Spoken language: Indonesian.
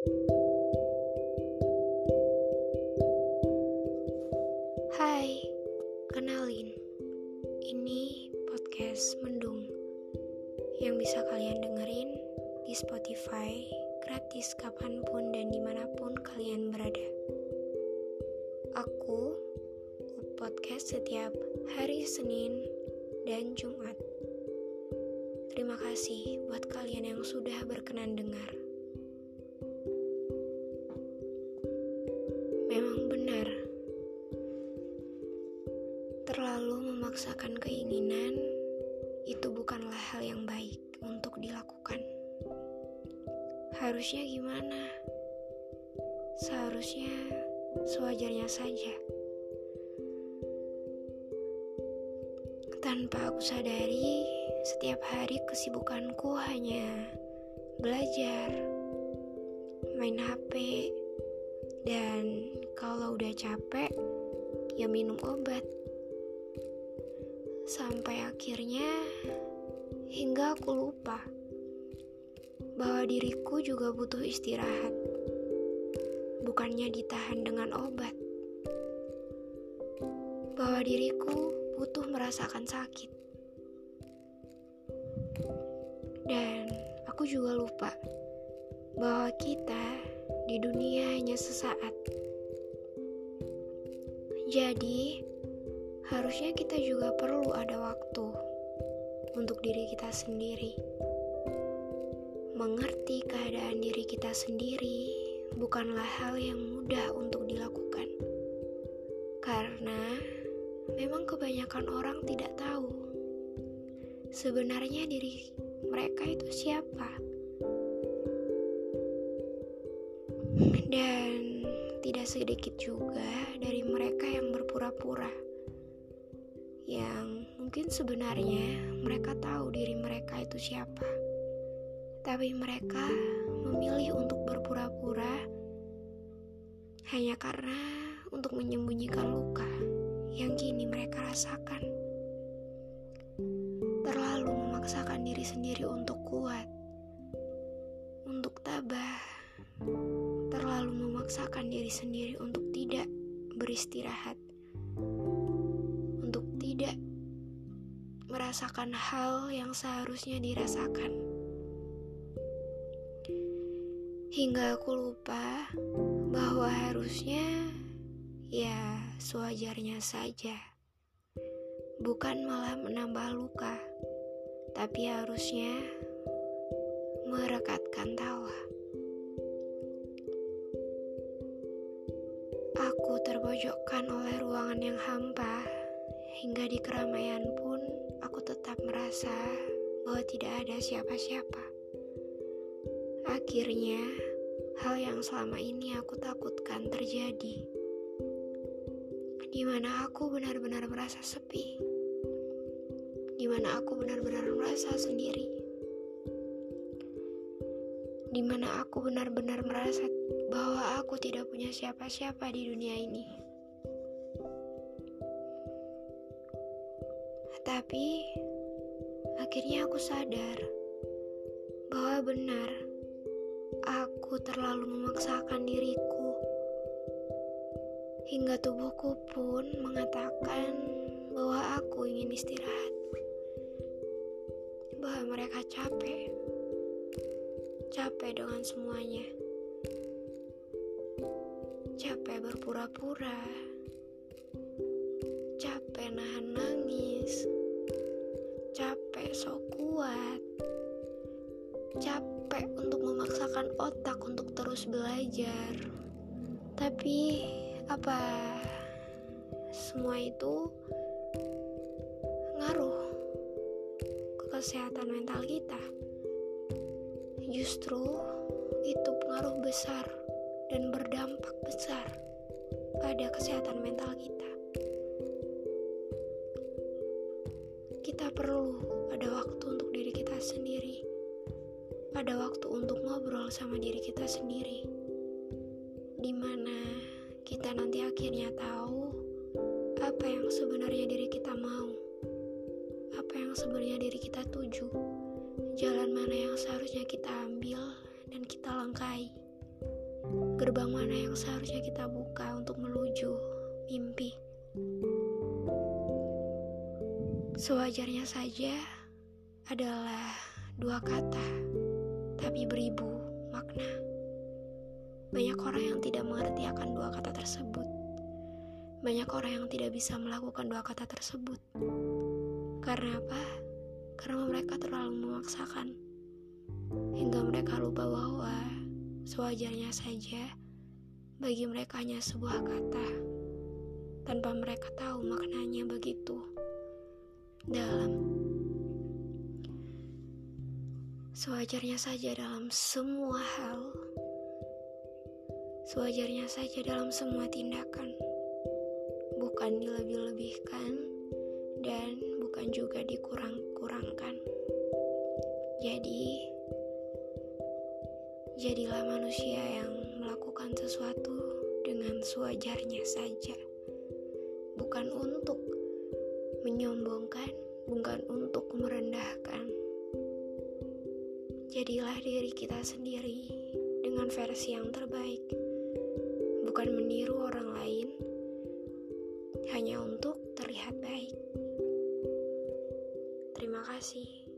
Hai, kenalin. Ini podcast Mendung yang bisa kalian dengerin di Spotify gratis kapan pun dan di mana pun kalian berada. Aku podcast setiap hari Senin dan Jumat. Terima kasih buat kalian yang sudah berkenan dengar. Terlalu memaksakan keinginan itu bukanlah hal yang baik untuk dilakukan. Harusnya gimana? Seharusnya sewajarnya saja. Tanpa aku sadari, setiap hari kesibukanku hanya belajar, main HP, dan kalau udah capek, ya minum obat. Sampai akhirnya, hingga aku lupa bahwa diriku juga butuh istirahat, bukannya ditahan dengan obat. Bahwa diriku butuh merasakan sakit. Dan aku juga lupa bahwa kita di dunia hanya sesaat. Jadi, harusnya kita juga perlu ada waktu untuk diri kita sendiri. Mengerti keadaan diri kita sendiri bukanlah hal yang mudah untuk dilakukan, karena memang kebanyakan orang tidak tahu sebenarnya diri mereka itu siapa. Dan tidak sedikit juga dari mereka yang berpura-pura. Yang mungkin sebenarnya mereka tahu diri mereka itu siapa. Tapi mereka memilih untuk berpura-pura hanya karena untuk menyembunyikan luka yang kini mereka rasakan. Terlalu memaksakan diri sendiri untuk kuat, untuk tabah, terlalu memaksakan diri sendiri untuk tidak beristirahat, merasakan hal yang seharusnya dirasakan. Hingga aku lupa bahwa harusnya Ya, sewajarnya saja. Bukan malah menambah luka, tapi harusnya merekatkan tawa. Aku terpojokkan oleh ruangan yang hampa, hingga di keramaian pun aku tetap merasa bahwa tidak ada siapa-siapa. Akhirnya, hal yang selama ini aku takutkan terjadi di mana aku benar-benar merasa sepi, di mana aku benar-benar merasa sendiri, di mana aku benar-benar merasa bahwa aku tidak punya siapa-siapa di dunia ini. Tapi akhirnya aku sadar bahwa benar aku terlalu memaksakan diriku. Hingga tubuhku pun mengatakan bahwa aku ingin istirahat, bahwa mereka capek, capek dengan semuanya, capek berpura-pura, capek nahan terus belajar, tapi apa semua itu ngaruh ke kesehatan mental kita? Justru itu pengaruh besar dan berdampak besar pada kesehatan mental kita. Kita perlu ada waktu untuk diri kita sendiri ada waktu untuk ngobrol sama diri kita sendiri di mana kita nanti akhirnya tahu apa yang sebenarnya diri kita mau, apa yang sebenarnya diri kita tuju, jalan mana yang seharusnya kita ambil dan kita langkai. gerbang mana yang seharusnya kita buka untuk menuju mimpi. Sewajarnya saja adalah dua kata, tapi beribu makna. Banyak orang yang tidak mengerti akan dua kata tersebut. Banyak orang yang tidak bisa melakukan dua kata tersebut. Karena apa? Karena mereka terlalu memaksakan. Hingga mereka lupa bahwa sewajarnya saja bagi mereka hanya sebuah kata. Tanpa mereka tahu maknanya begitu dalam. Sewajarnya saja dalam semua hal. Sewajarnya saja dalam semua tindakan. Bukan dilebih-lebihkan dan bukan juga dikurang-kurangkan. Jadi, jadilah manusia yang melakukan sesuatu dengan sewajarnya saja. Bukan untuk menyombongkan, bukan untuk merendahkan. Jadilah diri kita sendiri dengan versi yang terbaik, bukan meniru orang lain, hanya untuk terlihat baik. Terima kasih.